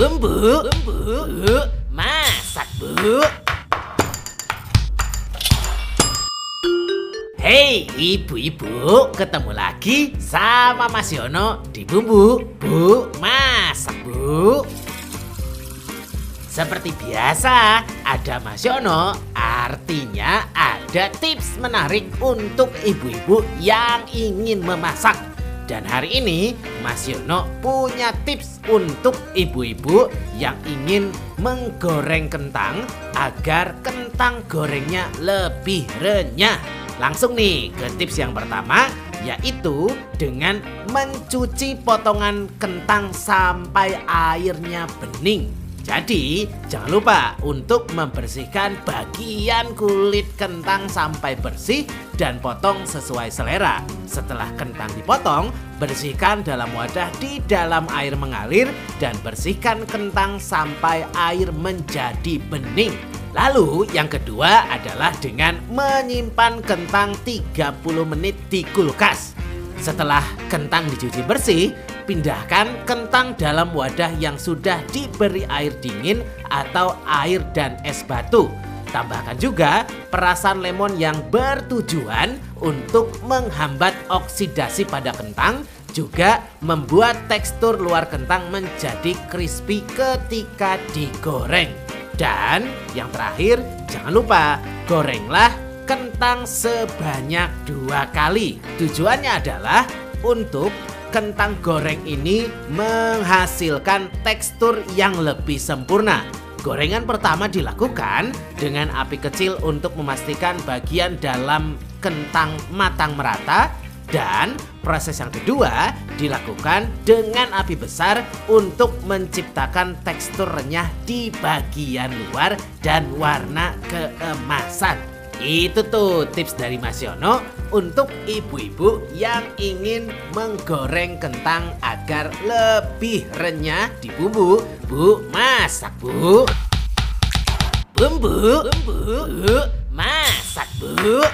Bumbu, bumbu, bu, masak bu. Hei ibu-ibu, ketemu lagi sama Mas Yono di Bumbu, bu, masak bu. Seperti biasa, ada Mas Yono, artinya ada tips menarik untuk ibu-ibu yang ingin memasak. Dan hari ini Mas Yono punya tips untuk ibu-ibu yang ingin menggoreng kentang agar kentang gorengnya lebih renyah. Langsung nih ke tips yang pertama yaitu dengan mencuci potongan kentang sampai airnya bening. Jadi, jangan lupa untuk membersihkan bagian kulit kentang sampai bersih dan potong sesuai selera. Setelah kentang dipotong, bersihkan dalam wadah di dalam air mengalir dan bersihkan kentang sampai air menjadi bening. Lalu yang kedua adalah dengan menyimpan kentang 30 menit di kulkas. Setelah kentang dicuci bersih, pindahkan kentang dalam wadah yang sudah diberi air dingin atau air dan es batu. Tambahkan juga perasan lemon yang bertujuan untuk menghambat oksidasi pada kentang, juga membuat tekstur luar kentang menjadi crispy ketika digoreng. Dan yang terakhir, jangan lupa gorenglah kentang sebanyak dua kali. Tujuannya adalah untuk kentang goreng ini menghasilkan tekstur yang lebih sempurna. Gorengan pertama dilakukan dengan api kecil untuk memastikan bagian dalam kentang matang merata dan proses yang kedua dilakukan dengan api besar untuk menciptakan tekstur renyah di bagian luar dan warna keemasan. Itu tuh tips dari Mas Yono untuk ibu-ibu yang ingin menggoreng kentang agar lebih renyah di bumbu. Bu, masak bu. Bumbu, bumbu, masak bu.